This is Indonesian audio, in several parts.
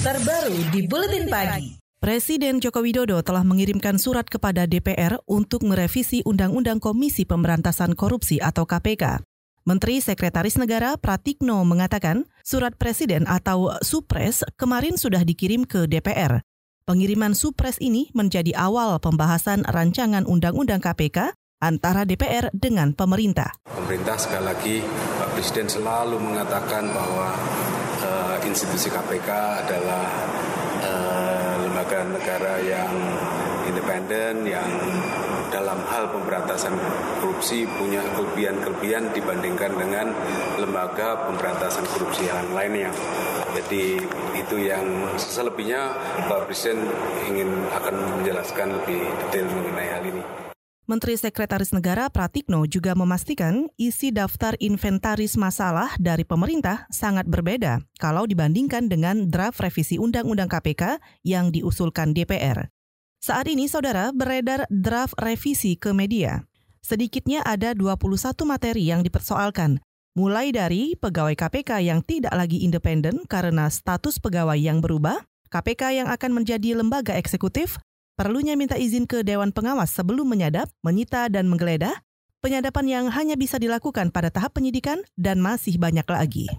terbaru di Buletin Pagi. Presiden Joko Widodo telah mengirimkan surat kepada DPR untuk merevisi Undang-Undang Komisi Pemberantasan Korupsi atau KPK. Menteri Sekretaris Negara Pratikno mengatakan surat presiden atau Supres kemarin sudah dikirim ke DPR. Pengiriman Supres ini menjadi awal pembahasan rancangan Undang-Undang KPK antara DPR dengan pemerintah. Pemerintah sekali lagi Pak Presiden selalu mengatakan bahwa institusi KPK adalah uh, lembaga negara yang independen yang dalam hal pemberantasan korupsi punya kelebihan-kelebihan dibandingkan dengan lembaga pemberantasan korupsi yang lainnya. Jadi itu yang selebihnya Pak Presiden ingin akan menjelaskan lebih detail mengenai hal ini. Menteri Sekretaris Negara Pratikno juga memastikan isi daftar inventaris masalah dari pemerintah sangat berbeda kalau dibandingkan dengan draft revisi Undang-Undang KPK yang diusulkan DPR. Saat ini, saudara, beredar draft revisi ke media. Sedikitnya ada 21 materi yang dipersoalkan, mulai dari pegawai KPK yang tidak lagi independen karena status pegawai yang berubah, KPK yang akan menjadi lembaga eksekutif, perlunya minta izin ke Dewan Pengawas sebelum menyadap, menyita, dan menggeledah, penyadapan yang hanya bisa dilakukan pada tahap penyidikan dan masih banyak lagi.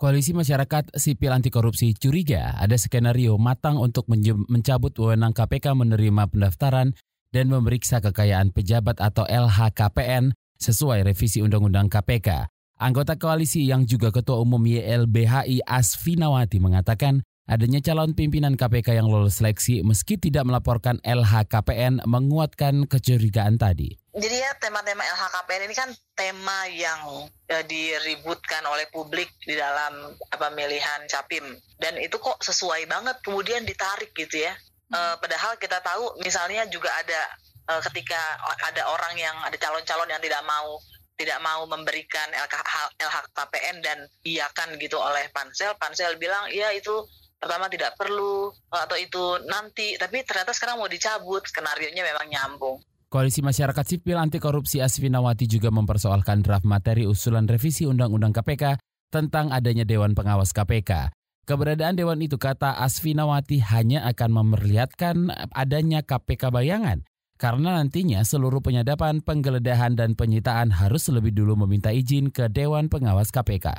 Koalisi Masyarakat Sipil Anti Korupsi curiga ada skenario matang untuk mencabut wewenang KPK menerima pendaftaran dan memeriksa kekayaan pejabat atau LHKPN sesuai revisi Undang-Undang KPK. Anggota koalisi yang juga Ketua Umum YLBHI Asfinawati mengatakan Adanya calon pimpinan KPK yang lolos seleksi meski tidak melaporkan LHKPN menguatkan kecurigaan tadi. Jadi ya tema-tema LHKPN ini kan tema yang ya, diributkan oleh publik di dalam pemilihan capim dan itu kok sesuai banget kemudian ditarik gitu ya. E, padahal kita tahu misalnya juga ada e, ketika ada orang yang ada calon-calon yang tidak mau tidak mau memberikan LH, LHKPN dan iakan gitu oleh pansel, pansel bilang ya itu pertama tidak perlu atau itu nanti tapi ternyata sekarang mau dicabut skenario nya memang nyambung Koalisi Masyarakat Sipil Anti Korupsi Asfinawati juga mempersoalkan draft materi usulan revisi Undang-Undang KPK tentang adanya Dewan Pengawas KPK. Keberadaan Dewan itu kata Asfinawati hanya akan memperlihatkan adanya KPK bayangan karena nantinya seluruh penyadapan, penggeledahan, dan penyitaan harus lebih dulu meminta izin ke Dewan Pengawas KPK.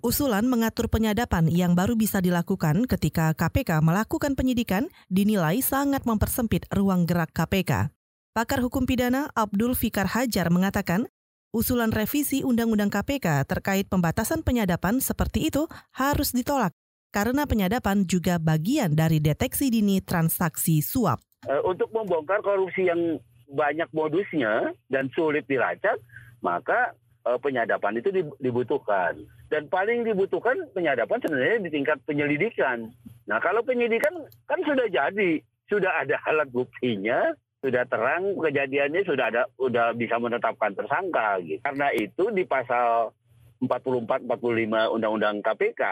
Usulan mengatur penyadapan yang baru bisa dilakukan ketika KPK melakukan penyidikan dinilai sangat mempersempit ruang gerak KPK. Pakar hukum pidana Abdul Fikar Hajar mengatakan, usulan revisi Undang-Undang KPK terkait pembatasan penyadapan seperti itu harus ditolak karena penyadapan juga bagian dari deteksi dini transaksi suap. Eh, untuk membongkar korupsi yang banyak modusnya dan sulit dilacak, maka uh, penyadapan itu dibutuhkan. Dan paling dibutuhkan penyadapan sebenarnya di tingkat penyelidikan. Nah kalau penyidikan kan sudah jadi, sudah ada alat buktinya, sudah terang kejadiannya, sudah ada, sudah bisa menetapkan tersangka. Gitu. Karena itu di pasal 44-45 Undang-Undang KPK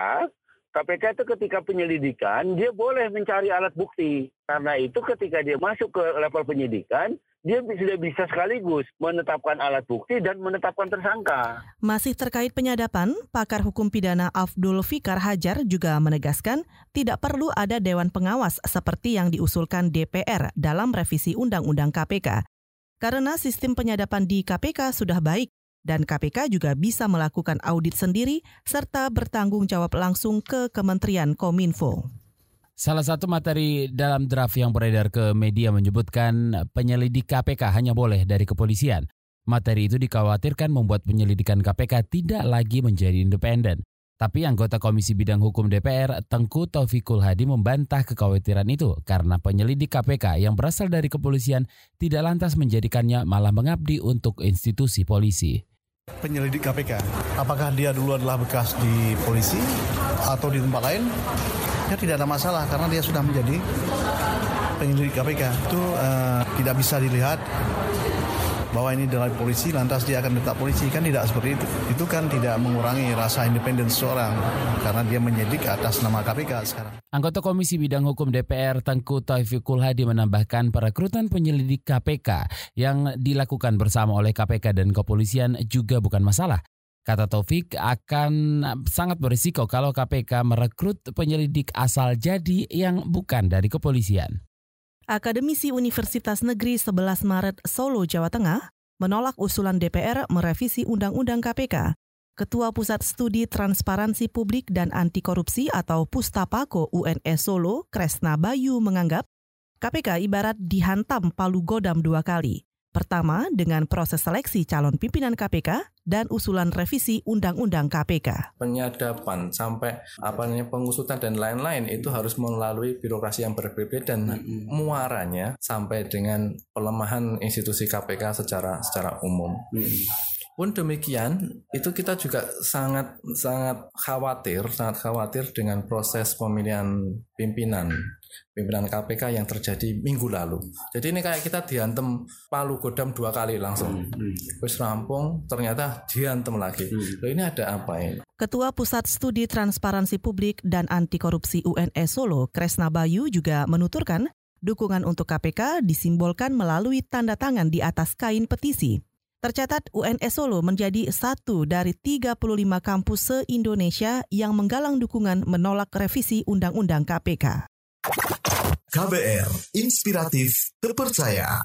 KPK itu ketika penyelidikan dia boleh mencari alat bukti. Karena itu ketika dia masuk ke level penyidikan, dia sudah bisa sekaligus menetapkan alat bukti dan menetapkan tersangka. Masih terkait penyadapan, pakar hukum pidana Abdul Fikar Hajar juga menegaskan tidak perlu ada dewan pengawas seperti yang diusulkan DPR dalam revisi Undang-Undang KPK. Karena sistem penyadapan di KPK sudah baik dan KPK juga bisa melakukan audit sendiri serta bertanggung jawab langsung ke Kementerian Kominfo. Salah satu materi dalam draft yang beredar ke media menyebutkan penyelidik KPK hanya boleh dari kepolisian. Materi itu dikhawatirkan membuat penyelidikan KPK tidak lagi menjadi independen. Tapi anggota Komisi Bidang Hukum DPR, Tengku Taufikul Hadi membantah kekhawatiran itu karena penyelidik KPK yang berasal dari kepolisian tidak lantas menjadikannya malah mengabdi untuk institusi polisi penyelidik KPK. Apakah dia dulu adalah bekas di polisi atau di tempat lain? Ya tidak ada masalah karena dia sudah menjadi penyelidik KPK. Itu uh, tidak bisa dilihat bahwa ini adalah polisi lantas dia akan tetap polisi. Kan tidak seperti itu. Itu kan tidak mengurangi rasa independen seseorang. Karena dia menyidik atas nama KPK sekarang. Anggota Komisi Bidang Hukum DPR Tengku Taufikul Hadi menambahkan perekrutan penyelidik KPK yang dilakukan bersama oleh KPK dan kepolisian juga bukan masalah. Kata Taufik akan sangat berisiko kalau KPK merekrut penyelidik asal jadi yang bukan dari kepolisian. Akademisi Universitas Negeri 11 Maret Solo, Jawa Tengah, menolak usulan DPR merevisi Undang-Undang KPK. Ketua Pusat Studi Transparansi Publik dan Anti Korupsi atau Pustapako UNS Solo, Kresna Bayu menganggap KPK ibarat dihantam palu godam dua kali. Pertama, dengan proses seleksi calon pimpinan KPK dan usulan revisi Undang-Undang KPK. Penyadapan sampai apa namanya pengusutan dan lain-lain itu harus melalui birokrasi yang berbeda dan muaranya sampai dengan pelemahan institusi KPK secara secara umum. Pun demikian, itu kita juga sangat sangat khawatir, sangat khawatir dengan proses pemilihan pimpinan pimpinan KPK yang terjadi minggu lalu. Jadi ini kayak kita diantem palu godam dua kali langsung. Terus rampung, ternyata diantem lagi. Loh ini ada apa ini? Ketua Pusat Studi Transparansi Publik dan Anti Korupsi UNS Solo, Kresna Bayu juga menuturkan dukungan untuk KPK disimbolkan melalui tanda tangan di atas kain petisi. Tercatat UNS Solo menjadi satu dari 35 kampus se-Indonesia yang menggalang dukungan menolak revisi Undang-Undang KPK. KBR, inspiratif, terpercaya.